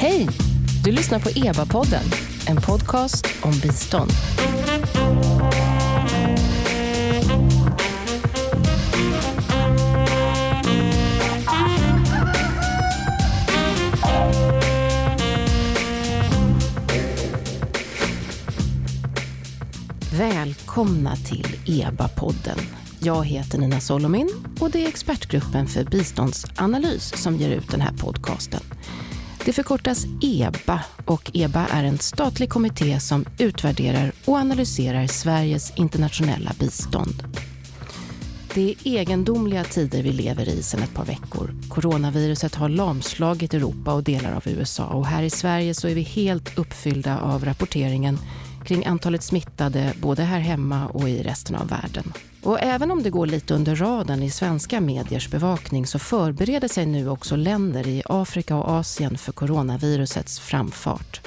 Hej! Du lyssnar på EBA-podden, en podcast om bistånd. Välkomna till EBA-podden. Jag heter Nina Solomin och det är expertgruppen för biståndsanalys som ger ut den här podcasten. Det förkortas EBA och EBA är en statlig kommitté som utvärderar och analyserar Sveriges internationella bistånd. Det är egendomliga tider vi lever i sedan ett par veckor. Coronaviruset har lamslagit Europa och delar av USA och här i Sverige så är vi helt uppfyllda av rapporteringen kring antalet smittade både här hemma och i resten av världen. Och även om det går lite under radarn i svenska mediers bevakning så förbereder sig nu också länder i Afrika och Asien för coronavirusets framfart.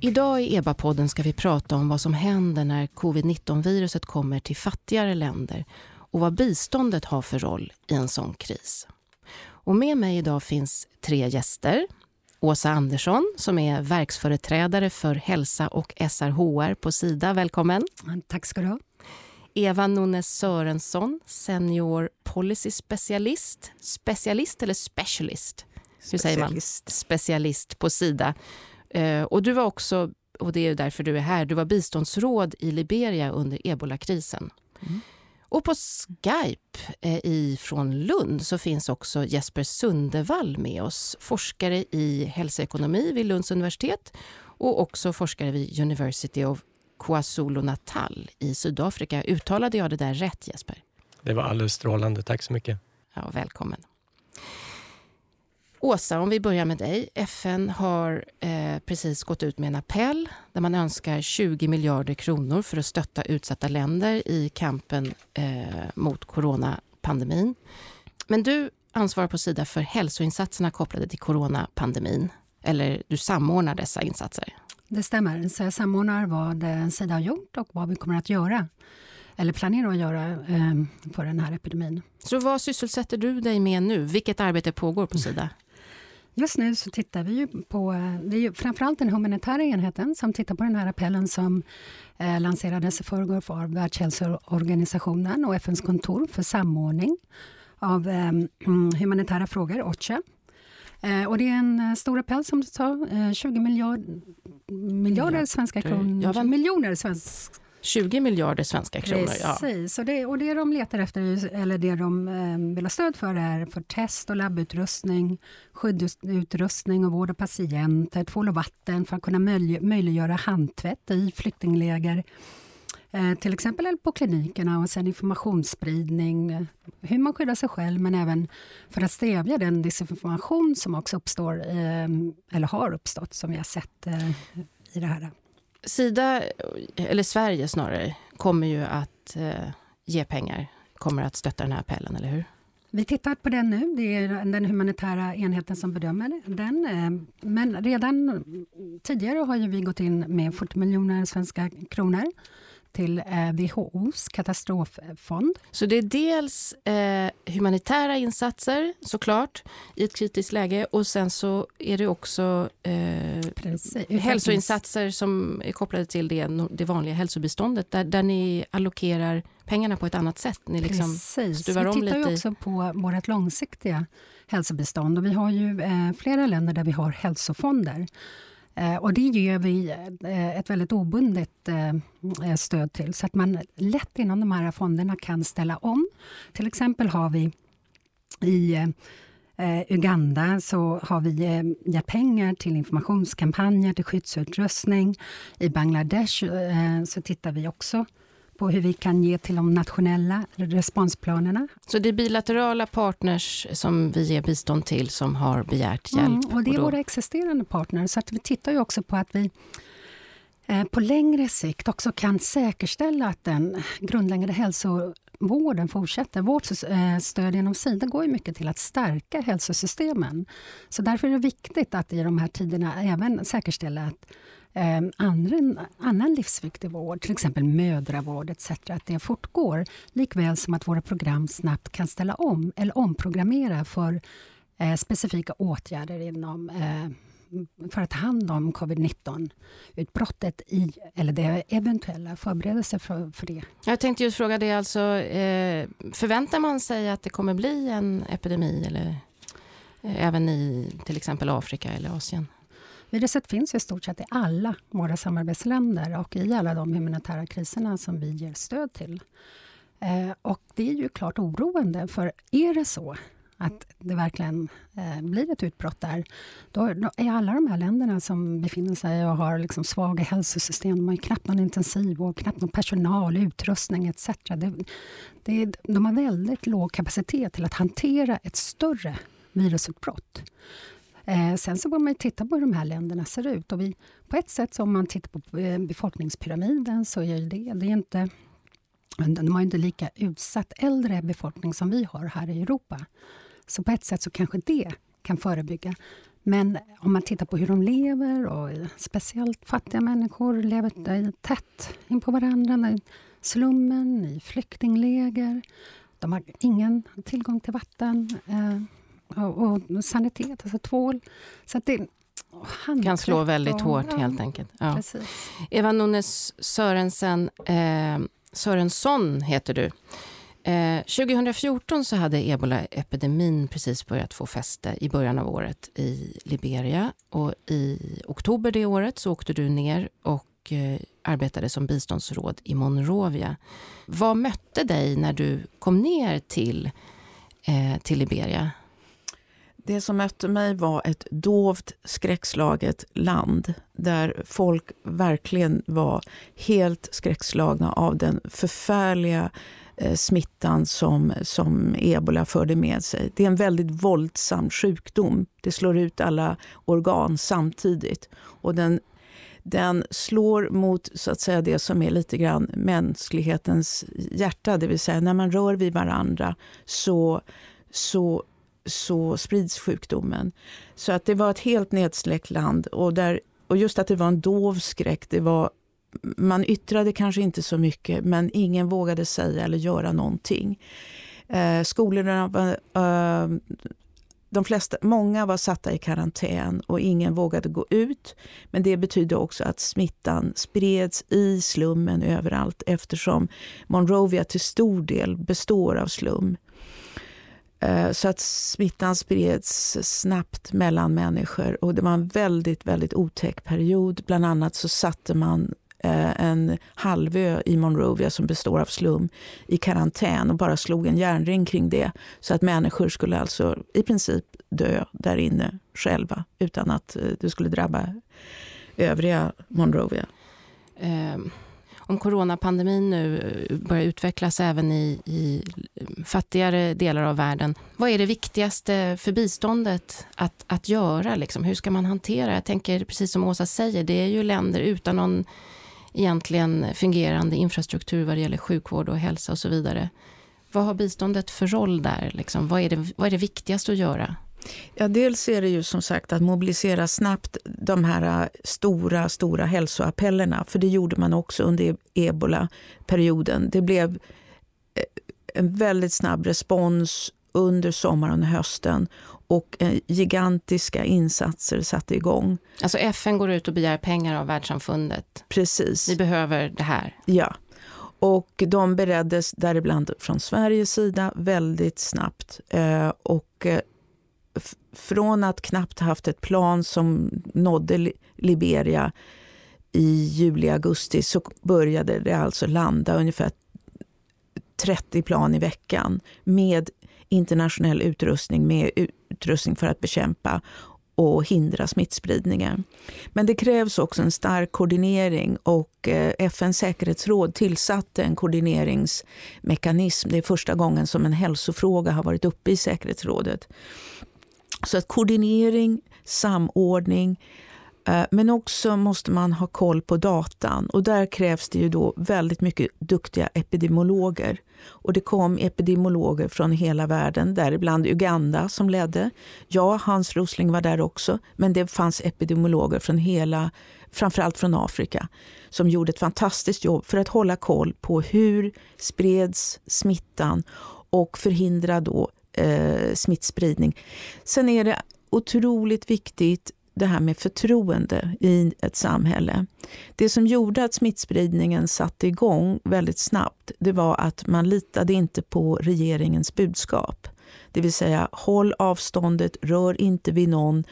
Idag i EBA-podden ska vi prata om vad som händer när covid-19-viruset kommer till fattigare länder och vad biståndet har för roll i en sån kris. Och med mig idag finns tre gäster. Åsa Andersson som är verksföreträdare för hälsa och SRHR på Sida. Välkommen. Tack ska du ha. Eva Nunes Sörensson, senior policy specialist. Specialist eller specialist? Hur säger man? Specialist på Sida. Eh, och du var också, och det är därför du är här, du var biståndsråd i Liberia under ebolakrisen. Mm. Och på Skype eh, från Lund så finns också Jesper Sundevall med oss, forskare i hälsoekonomi vid Lunds universitet och också forskare vid University of KwaZulu-Natal i Sydafrika. Uttalade jag det där rätt Jesper? Det var alldeles strålande. Tack så mycket. Ja, välkommen. Åsa, om vi börjar med dig. FN har eh, precis gått ut med en appell där man önskar 20 miljarder kronor för att stötta utsatta länder i kampen eh, mot coronapandemin. Men du ansvarar på Sida för hälsoinsatserna kopplade till coronapandemin. Eller du samordnar dessa insatser. Det stämmer. Så jag samordnar vad Sida har gjort och vad vi kommer att göra eller planerar att göra eh, för den här epidemin. Så vad sysselsätter du dig med nu? Vilket arbete pågår på Sida? Just nu så tittar vi ju på, det är ju framförallt den humanitära enheten som tittar på den här appellen som eh, lanserades i förrgår för Världshälsoorganisationen och FNs kontor för samordning av eh, humanitära frågor, OCHA. Eh, och det är en eh, stor appell som du sa, eh, 20 miljard, miljarder ja, svenska kronor, miljoner svenska 20 miljarder svenska kronor. Precis, ja. och, det, och det de letar efter, eller det de eh, vill ha stöd för är för test och labbutrustning, skyddsutrustning och vård av patienter, tvål och vatten för att kunna möj möjliggöra handtvätt i flyktingläger. Eh, till exempel på klinikerna och sen informationsspridning, hur man skyddar sig själv men även för att stävja den desinformation som också uppstår, ehm, eller har uppstått, som vi har sett eh, i det här. Sida, eller Sverige snarare, kommer ju att eh, ge pengar, kommer att stötta den här appellen, eller hur? Vi tittar på den nu. Det är den humanitära enheten som bedömer den. Eh, men redan tidigare har ju vi gått in med 40 miljoner svenska kronor till eh, WHOs katastroffond. Så det är dels eh, humanitära insatser såklart i ett kritiskt läge och sen så är det också eh, hälsoinsatser som är kopplade till det, det vanliga hälsobiståndet där, där ni allokerar pengarna på ett annat sätt. Ni liksom Precis. Vi tittar ju också på vårt långsiktiga hälsobistånd och vi har ju eh, flera länder där vi har hälsofonder. Eh, och det ger vi eh, ett väldigt obundet eh, stöd till så att man lätt inom de här fonderna kan ställa om. Till exempel har vi i Uganda så har vi gett pengar till informationskampanjer, till skyddsutrustning. I Bangladesh så tittar vi också på hur vi kan ge till de nationella responsplanerna. Så det är bilaterala partners som vi ger bistånd till som har begärt hjälp? Mm, och det är och då... våra existerande partners. Så att vi tittar ju också på att vi eh, på längre sikt också kan säkerställa att den grundläggande hälsovården fortsätter. Vårt eh, stöd genom Sida går ju mycket till att stärka hälsosystemen. Så därför är det viktigt att i de här tiderna även säkerställa att eh, andra, annan livsviktig vård, till exempel mödravård etc. att det fortgår. Likväl som att våra program snabbt kan ställa om eller omprogrammera för eh, specifika åtgärder inom eh, för att ta hand om covid-19-utbrottet i, eller det eventuella förberedelser för, för det. Jag tänkte just fråga det, alltså, eh, förväntar man sig att det kommer bli en epidemi eller eh, även i till exempel Afrika eller Asien? Viruset finns i stort sett i alla våra samarbetsländer och i alla de humanitära kriserna som vi ger stöd till. Eh, och det är ju klart oroande, för är det så att det verkligen eh, blir ett utbrott där, då, då, är alla de här länderna som befinner sig och har liksom svaga hälsosystem, de har ju knappt någon intensivvård, knappt någon personal, utrustning etc. Det, det, de har väldigt låg kapacitet till att hantera ett större virusutbrott. Eh, sen så får man titta på hur de här länderna ser ut. Och vi, på ett sätt, så om man tittar på eh, befolkningspyramiden, så är det, det är inte de har inte lika utsatt äldre befolkning som vi har här i Europa. Så på ett sätt så kanske det kan förebygga. Men om man tittar på hur de lever, och speciellt fattiga människor lever tätt in på varandra, i slummen, i flyktingläger. De har ingen tillgång till vatten eh, och, och, sanitet, alltså tvål. Så att det kan slå väldigt hårt, ja, helt enkelt. Ja. Eva Nunes Sörensen, eh, Sörensson heter du. Eh, 2014 så hade ebolaepidemin precis börjat få fäste i början av året i Liberia. Och I oktober det året så åkte du ner och eh, arbetade som biståndsråd i Monrovia. Vad mötte dig när du kom ner till, eh, till Liberia? Det som mötte mig var ett dovt, skräckslaget land där folk verkligen var helt skräckslagna av den förfärliga eh, smittan som, som ebola förde med sig. Det är en väldigt våldsam sjukdom. Det slår ut alla organ samtidigt. Och den, den slår mot så att säga, det som är lite grann mänsklighetens hjärta. Det vill säga när man rör vid varandra så, så så sprids sjukdomen. Så att det var ett helt nedsläckt land. Och, där, och just att det var en dov skräck, det var, man yttrade kanske inte så mycket men ingen vågade säga eller göra någonting. Eh, skolorna var, eh, de flesta, många var satta i karantän och ingen vågade gå ut. Men det betydde också att smittan spreds i slummen överallt eftersom Monrovia till stor del består av slum. Eh, så att smittan spreds snabbt mellan människor och det var en väldigt, väldigt otäck period. Bland annat så satte man eh, en halvö i Monrovia som består av slum i karantän och bara slog en järnring kring det. Så att människor skulle alltså i princip dö där inne själva utan att eh, det skulle drabba övriga Monrovia. Um om coronapandemin nu eh, börjar utvecklas även i, i fattigare delar av världen. Vad är det viktigaste för biståndet att, att göra? Liksom? Hur ska man hantera? Jag tänker, precis som Åsa säger, det är ju länder utan någon egentligen fungerande infrastruktur vad det gäller sjukvård och hälsa och så vidare. Vad har biståndet för roll där? Liksom? Vad, är det, vad är det viktigaste att göra? Ja, dels är det ju som sagt att mobilisera snabbt de här äh, stora, stora hälsoappellerna. För det gjorde man också under ebola-perioden. Det blev äh, en väldigt snabb respons under sommaren och hösten och äh, gigantiska insatser satte igång. Alltså FN går ut och begär pengar av världssamfundet? Precis. Vi behöver det här? Ja. Och de bereddes däribland från Sveriges sida väldigt snabbt. Och från att knappt haft ett plan som nådde Liberia i juli, augusti så började det alltså landa ungefär 30 plan i veckan med internationell utrustning, med utrustning för att bekämpa och hindra smittspridningen. Men det krävs också en stark koordinering och eh, FNs säkerhetsråd tillsatte en koordineringsmekanism. Det är första gången som en hälsofråga har varit uppe i säkerhetsrådet. Så att koordinering, samordning, eh, men också måste man ha koll på datan. Och där krävs det ju då väldigt mycket duktiga epidemiologer. Och det kom epidemiologer från hela världen, däribland Uganda som ledde. Ja, Hans Rosling var där också, men det fanns epidemiologer från hela, framförallt från Afrika, som gjorde ett fantastiskt jobb för att hålla koll på hur spreds smittan och förhindra då eh, smittspridning. Sen är det otroligt viktigt det här med förtroende i ett samhälle. Det som gjorde att smittspridningen satte igång väldigt snabbt, det var att man litade inte på regeringens budskap. Det vill säga, håll avståndet, rör inte vid någon,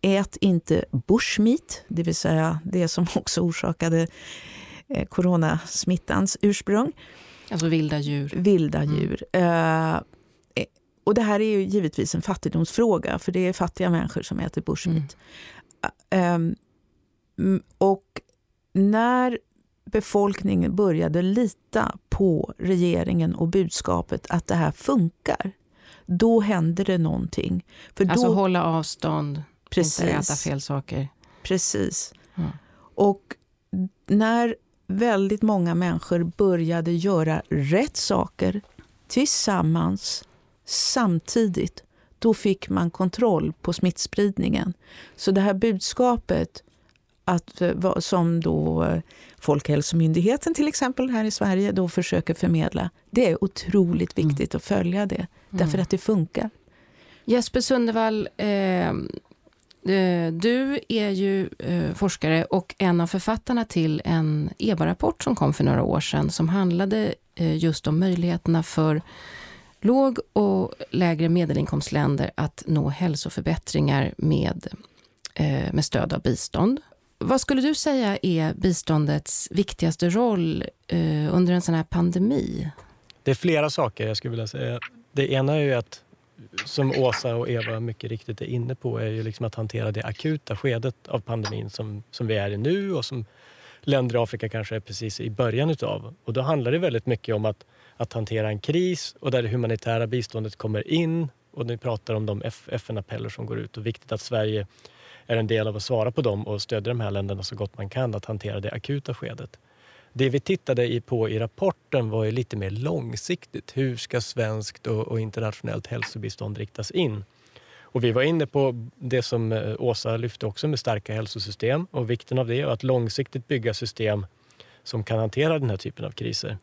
ät inte bushmeat, det vill säga det som också orsakade eh, coronasmittans ursprung. Alltså vilda djur. Vilda djur. Mm. Och det här är ju givetvis en fattigdomsfråga, för det är fattiga människor som äter bushmeat. Mm. Um, och när befolkningen började lita på regeringen och budskapet att det här funkar, då händer det någonting. För alltså hålla avstånd, precis, inte äta fel saker. Precis. Mm. Och när väldigt många människor började göra rätt saker tillsammans samtidigt, då fick man kontroll på smittspridningen. Så det här budskapet att, eh, som då eh, Folkhälsomyndigheten till exempel här i Sverige då försöker förmedla, det är otroligt mm. viktigt mm. att följa det, därför mm. att det funkar. Jesper Sundevall, eh, du är ju eh, forskare och en av författarna till en EBA-rapport som kom för några år sedan som handlade eh, just om möjligheterna för låg och lägre medelinkomstländer att nå hälsoförbättringar med, eh, med stöd av bistånd. Vad skulle du säga är biståndets viktigaste roll eh, under en sån här pandemi? Det är flera saker jag skulle vilja säga. Det ena är ju att, som Åsa och Eva mycket riktigt är inne på, är ju liksom att hantera det akuta skedet av pandemin som, som vi är i nu och som länder i Afrika kanske är precis i början utav. Och då handlar det väldigt mycket om att att hantera en kris och där det humanitära biståndet kommer in och ni pratar om de FN-appeller som går ut och viktigt att Sverige är en del av att svara på dem och stödja de här länderna så gott man kan att hantera det akuta skedet. Det vi tittade på i rapporten var ju lite mer långsiktigt. Hur ska svenskt och internationellt hälsobistånd riktas in? Och vi var inne på det som eh, Åsa lyfte också med starka hälsosystem och vikten av det och att långsiktigt bygga system som kan hantera den här typen av kriser.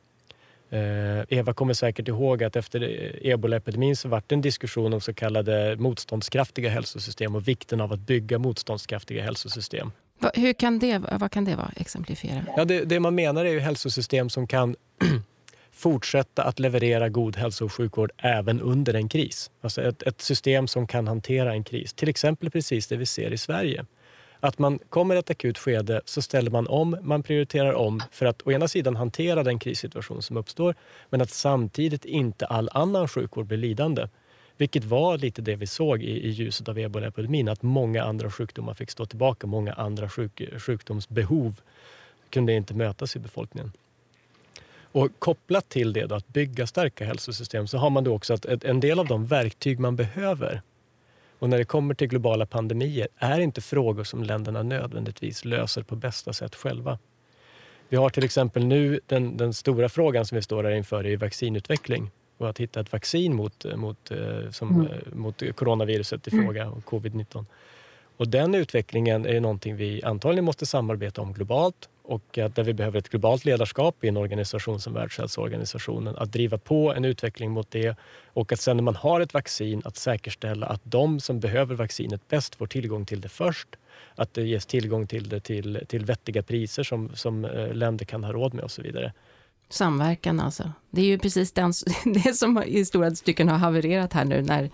Eh, Eva kommer säkert ihåg att efter ebolaepidemin så var det en diskussion om så kallade motståndskraftiga hälsosystem och vikten av att bygga motståndskraftiga hälsosystem. Hur kan det, vad kan det vara? Exemplifiera. Ja, det, det man menar är ju hälsosystem som kan fortsätta att leverera god hälso och sjukvård även under en kris. Alltså ett, ett system som kan hantera en kris. Till exempel precis det vi ser i Sverige att man kommer ett akut skede så ställer man om, man prioriterar om för att å ena sidan hantera den krissituation som uppstår men att samtidigt inte all annan sjukvård blir lidande. Vilket var lite det vi såg i, i ljuset av ebolaepidemin, att många andra sjukdomar fick stå tillbaka. Många andra sjuk, sjukdomsbehov kunde inte mötas i befolkningen. Och kopplat till det, då, att bygga starka hälsosystem, så har man då också att en del av de verktyg man behöver och när det kommer till globala pandemier är inte frågor som länderna nödvändigtvis löser på bästa sätt själva. Vi har till exempel nu den, den stora frågan som vi står här inför är vaccinutveckling och att hitta ett vaccin mot, mot, eh, som, mm. Eh, mot coronaviruset i mm. fråga och covid-19. Och den utvecklingen är någonting vi antagligen måste samarbeta om globalt och att där vi behöver ett globalt ledarskap i en organisation som Världshälsoorganisationen att driva på en utveckling mot det och att sen när man har ett vaccin att säkerställa att de som behöver vaccinet bäst får tillgång till det först. Att det ges tillgång till det till, till vettiga priser som, som eh, länder kan ha råd med och så vidare. Samverkan alltså. Det är ju precis den, det som i stora stycken har havererat här nu när,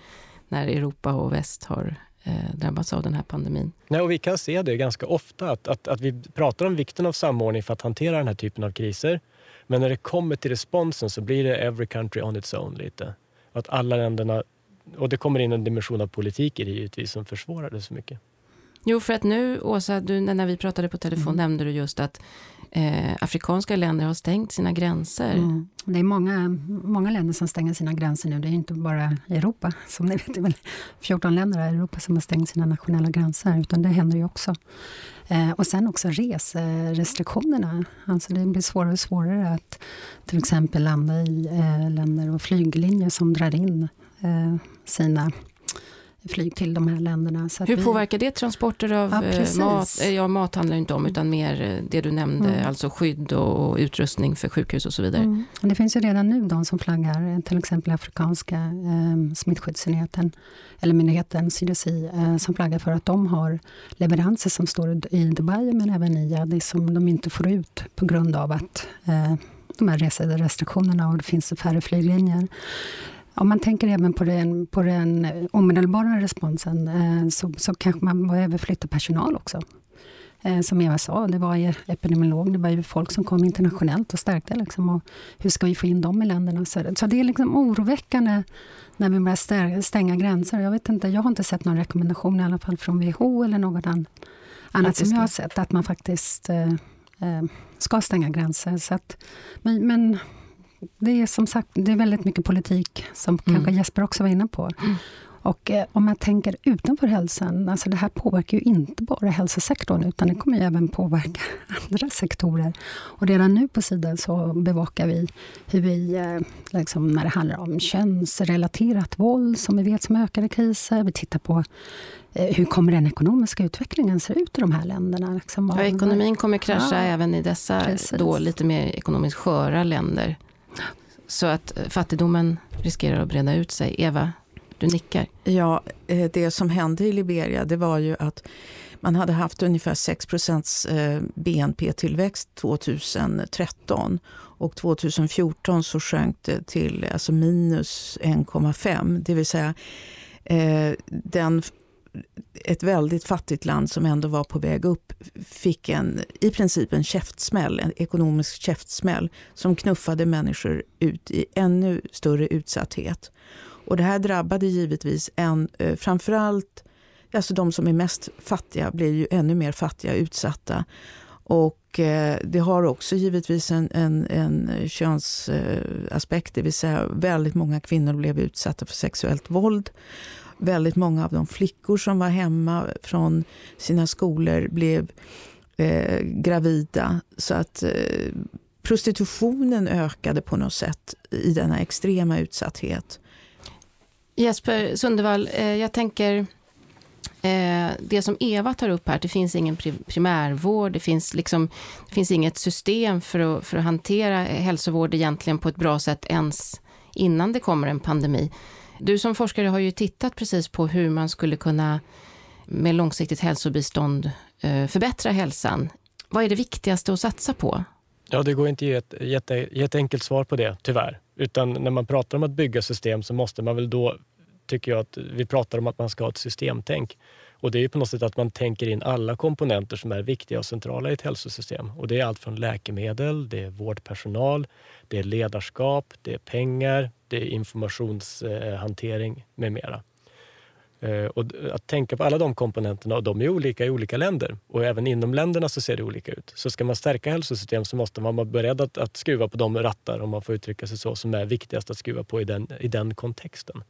när Europa och väst har Eh, drabbats av den här pandemin. Nej, och vi kan se det ganska ofta, att, att, att vi pratar om vikten av samordning för att hantera den här typen av kriser. Men när det kommer till responsen så blir det every country on its own lite. Att alla länderna, och det kommer in en dimension av politik i det givetvis som försvårar det så mycket. Jo, för att nu, Åsa, du, när vi pratade på telefon mm. nämnde du just att eh, afrikanska länder har stängt sina gränser. Mm. Det är många, många länder som stänger sina gränser nu. Det är inte bara Europa. Som ni vet, det är väl 14 länder i Europa som har stängt sina nationella gränser. Utan det händer ju också. Eh, och sen också reserestriktionerna. Alltså det blir svårare och svårare att till exempel landa i eh, länder och flyglinjer som drar in eh, sina flyg till de här länderna. Hur vi... påverkar det transporter av ja, eh, mat? Eh, ja, mat handlar inte om, utan mer eh, det du nämnde, mm. alltså skydd och utrustning för sjukhus och så vidare. Mm. Det finns ju redan nu de som flaggar, till exempel afrikanska eh, smittskyddsenheten, eller myndigheten CDC, eh, som flaggar för att de har leveranser som står i Dubai, men även i Addis, som de inte får ut på grund av att eh, de här reserestriktionerna och det finns färre flyglinjer. Om man tänker även på den, på den omedelbara responsen eh, så, så kanske man behöver flytta personal också. Eh, som Eva sa, det var epidemiolog, det var ju folk som kom internationellt och stärkte. Liksom, och hur ska vi få in dem i länderna? Så, så det är liksom oroväckande när vi börjar stänga gränser. Jag, vet inte, jag har inte sett någon rekommendation i alla fall från WHO eller något annat som jag har sett, att man faktiskt eh, eh, ska stänga gränser. Så att, men, men det är som sagt det är väldigt mycket politik, som mm. kanske Jesper också var inne på. Mm. Och eh, om man tänker utanför hälsan, alltså det här påverkar ju inte bara hälsosektorn, utan det kommer ju även påverka andra sektorer. Och redan nu på sidan så bevakar vi hur vi, eh, liksom, när det handlar om könsrelaterat våld, som vi vet som ökar i kriser. Vi tittar på eh, hur kommer den ekonomiska utvecklingen se ut i de här länderna? Liksom, ja, ekonomin kommer krascha ja, även i dessa då lite mer ekonomiskt sköra länder. Så att eh, fattigdomen riskerar att breda ut sig. Eva, du nickar. Ja, eh, det som hände i Liberia det var ju att man hade haft ungefär 6 BNP-tillväxt 2013 och 2014 så sjönk det till alltså minus 1,5. Det vill säga eh, den ett väldigt fattigt land som ändå var på väg upp fick en, i princip en käftsmäll, en ekonomisk käftsmäll som knuffade människor ut i ännu större utsatthet. Och det här drabbade givetvis en, eh, framförallt alltså de som är mest fattiga blir ju ännu mer fattiga och utsatta. Och eh, det har också givetvis en, en, en könsaspekt, det vill säga väldigt många kvinnor blev utsatta för sexuellt våld väldigt många av de flickor som var hemma från sina skolor blev eh, gravida. Så att eh, prostitutionen ökade på något sätt i denna extrema utsatthet. Jesper Sundevall, eh, jag tänker eh, det som Eva tar upp här, det finns ingen primärvård, det finns, liksom, det finns inget system för att, för att hantera hälsovård egentligen på ett bra sätt ens innan det kommer en pandemi. Du som forskare har ju tittat precis på hur man skulle kunna med långsiktigt hälsobistånd eh, förbättra hälsan. Vad är det viktigaste att satsa på? Ja, det går inte att ge ett jätte, jätteenkelt svar på det, tyvärr. Utan när man pratar om att bygga system så måste man väl då, tycker jag, att vi pratar om att man ska ha ett systemtänk. Och det är på något sätt att man tänker in alla komponenter som är viktiga och centrala i ett hälsosystem. Och det är allt från läkemedel, det är vårdpersonal, det är ledarskap, det är pengar, det informationshantering med mera. Eh, och att tänka på alla de komponenterna, och de är olika i olika länder. Och även inom länderna så ser det olika ut. Så ska man stärka hälsosystem så måste man vara beredd att, att skruva på de rattar, om man får uttrycka sig så, som är viktigast att skruva på i den, i den kontexten.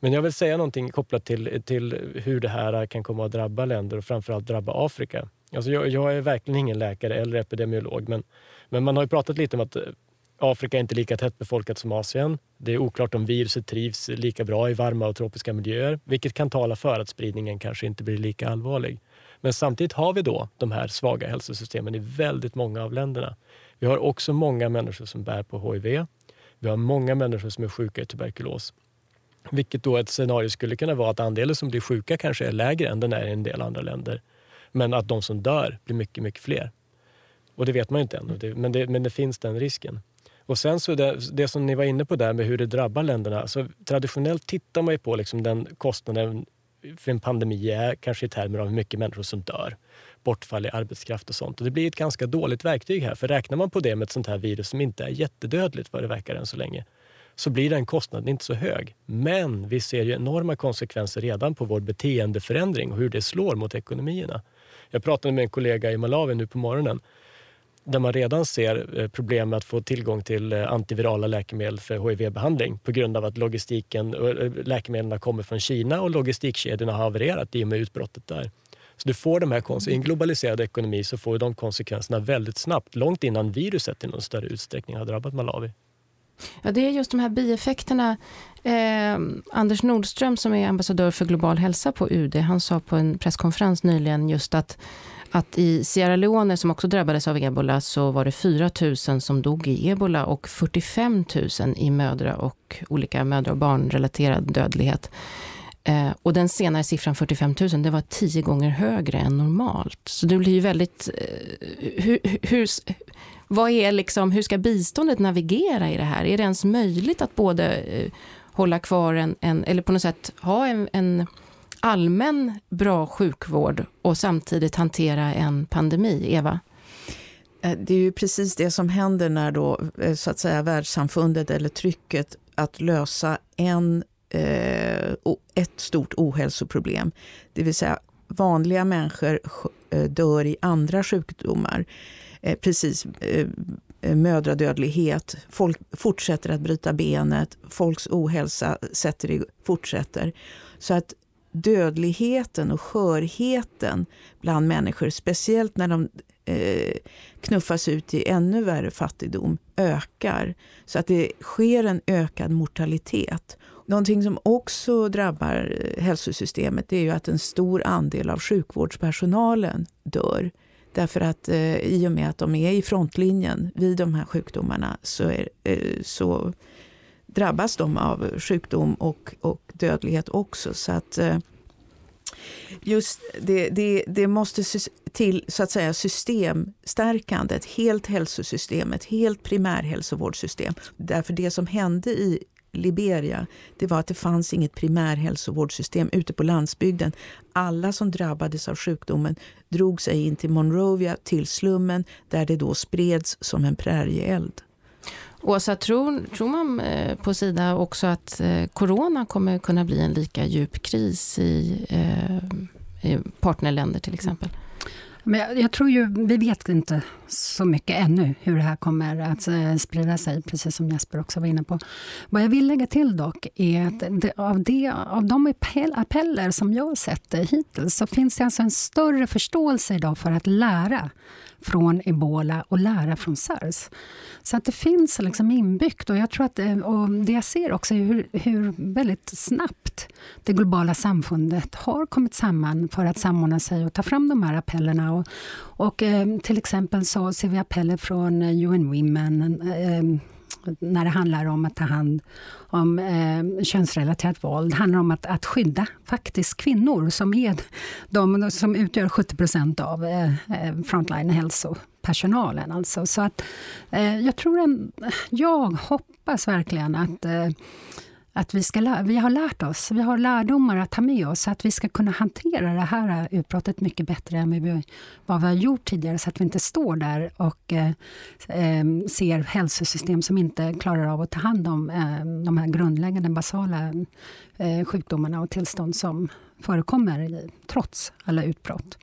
Men jag vill säga någonting kopplat till, till hur det här kan komma att drabba länder och framförallt drabba Afrika. Alltså jag, jag är verkligen ingen läkare eller epidemiolog, men, men man har pratat lite om att Afrika är inte lika tättbefolkat som Asien. Det är oklart om viruset trivs lika bra i varma och tropiska miljöer, vilket kan tala för att spridningen kanske inte blir lika allvarlig. Men samtidigt har vi då de här svaga hälsosystemen i väldigt många av länderna. Vi har också många människor som bär på HIV. Vi har många människor som är sjuka i tuberkulos. Vilket då ett scenario skulle kunna vara att andelen som blir sjuka kanske är lägre än den är i en del andra länder. Men att de som dör blir mycket, mycket fler. Och det vet man ju inte än, men det, men det finns den risken. Och sen så det, det, som ni var inne på där med hur det drabbar länderna. Så traditionellt tittar man ju på liksom den kostnaden för en pandemi är kanske i termer av hur mycket människor som dör. Bortfall i arbetskraft och sånt. Och det blir ett ganska dåligt verktyg här. För räknar man på det med ett sånt här virus som inte är jättedödligt vad det verkar än så länge så blir den kostnaden inte så hög. Men vi ser ju enorma konsekvenser redan på vår beteendeförändring och hur det slår mot ekonomierna. Jag pratade med en kollega i Malawi nu på morgonen där man redan ser eh, problem med att få tillgång till eh, antivirala läkemedel för HIV-behandling på grund av att logistiken, eh, läkemedlen kommer från Kina och logistikkedjorna har havererat i och med utbrottet där. Så du får de här I en globaliserad ekonomi så får du de konsekvenserna väldigt snabbt, långt innan viruset i någon större utsträckning har drabbat Malawi. Ja, det är just de här bieffekterna. Eh, Anders Nordström som är ambassadör för global hälsa på UD, han sa på en presskonferens nyligen just att att i Sierra Leone, som också drabbades av ebola, så var det 4 000 som dog i ebola och 45 000 i mödra och olika mödra och barnrelaterad dödlighet. Eh, och den senare siffran, 45 000, det var tio gånger högre än normalt. Så det blir ju väldigt... Eh, hur, hur, vad är liksom, hur ska biståndet navigera i det här? Är det ens möjligt att både eh, hålla kvar en, en eller på något sätt ha en, en allmän bra sjukvård och samtidigt hantera en pandemi? Eva? Eh, det är ju precis det som händer när då, eh, så att säga, världssamfundet eller trycket att lösa en, eh, ett stort ohälsoproblem. Det vill säga vanliga människor dör i andra sjukdomar. Precis, mödradödlighet, folk fortsätter att bryta benet, folks ohälsa sätter i, fortsätter. Så att dödligheten och skörheten bland människor, speciellt när de eh, knuffas ut i ännu värre fattigdom, ökar. Så att det sker en ökad mortalitet. Någonting som också drabbar eh, hälsosystemet är ju att en stor andel av sjukvårdspersonalen dör. Därför att eh, i och med att de är i frontlinjen vid de här sjukdomarna så, är, eh, så drabbas de av sjukdom och, och dödlighet också. Så att eh, just det, det, det måste till så att säga systemstärkande, helt hälsosystem, ett helt primärhälsovårdssystem. Därför det som hände i Liberia, det var att det fanns inget primärhälsovårdssystem ute på landsbygden. Alla som drabbades av sjukdomen drog sig in till Monrovia, till slummen, där det då spreds som en prärieeld. Åsa, tror, tror man eh, på Sida också att eh, corona kommer kunna bli en lika djup kris i, eh, i partnerländer till exempel? Men jag, jag, tror ju, vi vet inte så mycket ännu hur det här kommer att sprida sig, precis som Jesper också var inne på. Vad jag vill lägga till dock är att det, av, det, av de appeller som jag har sett hittills så finns det alltså en större förståelse idag för att lära från ebola och lära från sars. Så att det finns liksom inbyggt. Och jag tror att det, och det jag ser också är hur, hur väldigt snabbt det globala samfundet har kommit samman för att samordna sig och ta fram de här appellerna. Och, och eh, till exempel så ser vi appeller från UN Women eh, när det handlar om att ta hand om eh, könsrelaterat våld. Det handlar om att, att skydda faktiskt kvinnor som, är de som utgör 70 procent av eh, eh, frontline hälsopersonalen. Alltså. Så att, eh, jag tror en, jag hoppas verkligen att eh, att vi, ska, vi har lärt oss, vi har lärdomar att ta med oss så att vi ska kunna hantera det här utbrottet mycket bättre än vi, vad vi har gjort tidigare så att vi inte står där och eh, eh, ser hälsosystem som inte klarar av att ta hand om eh, de här grundläggande basala eh, sjukdomarna och tillstånd som förekommer trots alla utbrott.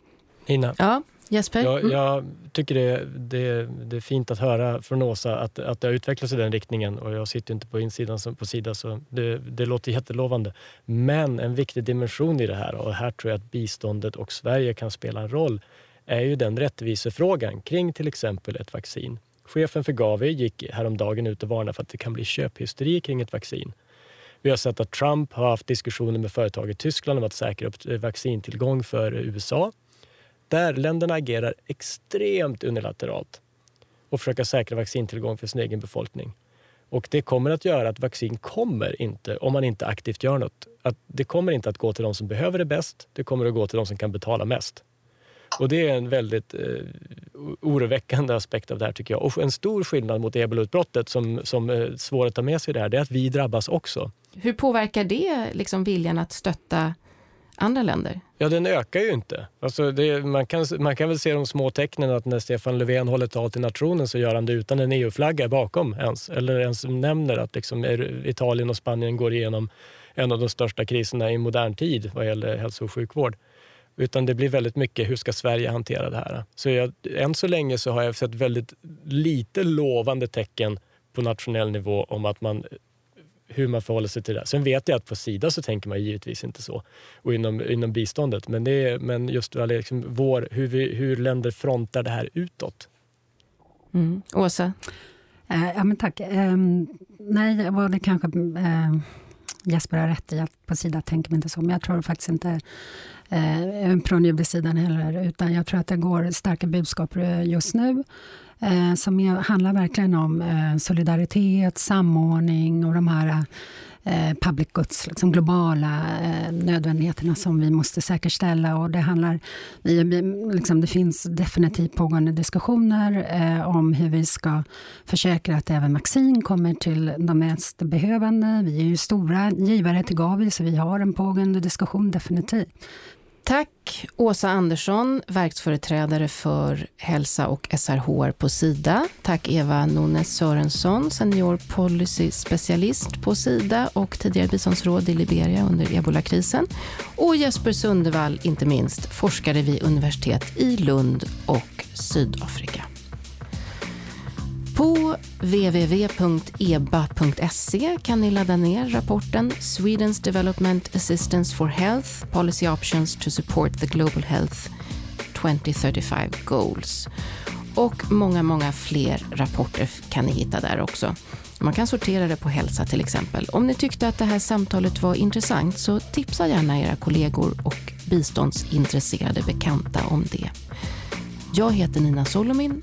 Ina, ja. Jesper? Jag, mm. jag tycker det, det, det, är fint att höra från Åsa att, att det har utvecklats i den riktningen och jag sitter inte på insidan som på sidan så det, det låter jättelovande. Men en viktig dimension i det här och här tror jag att biståndet och Sverige kan spela en roll är ju den rättvisefrågan kring till exempel ett vaccin. Chefen för Gavi gick häromdagen ut och varnade för att det kan bli köphysteri kring ett vaccin. Vi har sett att Trump har haft diskussioner med företag i Tyskland om att säkra upp vaccintillgång för USA där länderna agerar extremt unilateralt och försöker säkra vaccintillgång för sin egen befolkning. Och det kommer att göra att vaccin kommer inte, om man inte aktivt gör något, att det kommer inte att gå till de som behöver det bäst. Det kommer att gå till de som kan betala mest. Och det är en väldigt eh, oroväckande aspekt av det här tycker jag. Och en stor skillnad mot ebolautbrottet som, som eh, är svår att ta med sig det här, det är att vi drabbas också. Hur påverkar det liksom viljan att stötta andra länder? Ja, den ökar ju inte. Alltså det, man, kan, man kan väl se de små tecknen att när Stefan Löfven håller tal till nationen så gör han det utan en EU-flagga bakom ens. Eller ens nämner att liksom Italien och Spanien går igenom en av de största kriserna i modern tid vad gäller hälso och sjukvård. Utan det blir väldigt mycket hur ska Sverige hantera det här. Så jag, än så länge så har jag sett väldigt lite lovande tecken på nationell nivå om att man hur man förhåller sig till det. Sen vet jag att på Sida så tänker man givetvis inte så och inom, inom biståndet. Men, det är, men just liksom vår, hur, vi, hur länder frontar det här utåt. Mm. Åsa? Eh, ja, men tack. Eh, nej, vad det kanske... Eh, Jesper har rätt i att på Sida tänker man inte så, men jag tror faktiskt inte eh, från UD-sidan heller, utan jag tror att det går starka budskap just nu eh, som är, handlar verkligen om eh, solidaritet, samordning och de här eh, public goods, liksom globala eh, nödvändigheterna som vi måste säkerställa. Och det, handlar, vi, liksom, det finns definitivt pågående diskussioner eh, om hur vi ska försäkra att även vaccin kommer till de mest behövande. Vi är ju stora givare till Gavi, så vi har en pågående diskussion definitivt. Tack Åsa Andersson, verksföreträdare för hälsa och SRHR på Sida. Tack Eva Nones Sörensson, senior policy-specialist på Sida och tidigare biståndsråd i Liberia under ebolakrisen. Och Jesper Sundevall, inte minst, forskare vid universitet i Lund och Sydafrika. Www.eba.se kan ni ladda ner rapporten Swedens Development Assistance for Health Policy Options to Support the Global Health 2035 Goals. Och många, många fler rapporter kan ni hitta där också. Man kan sortera det på hälsa till exempel. Om ni tyckte att det här samtalet var intressant så tipsa gärna era kollegor och biståndsintresserade bekanta om det. Jag heter Nina Solomin.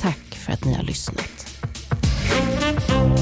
Tack för att ni har lyssnat. Música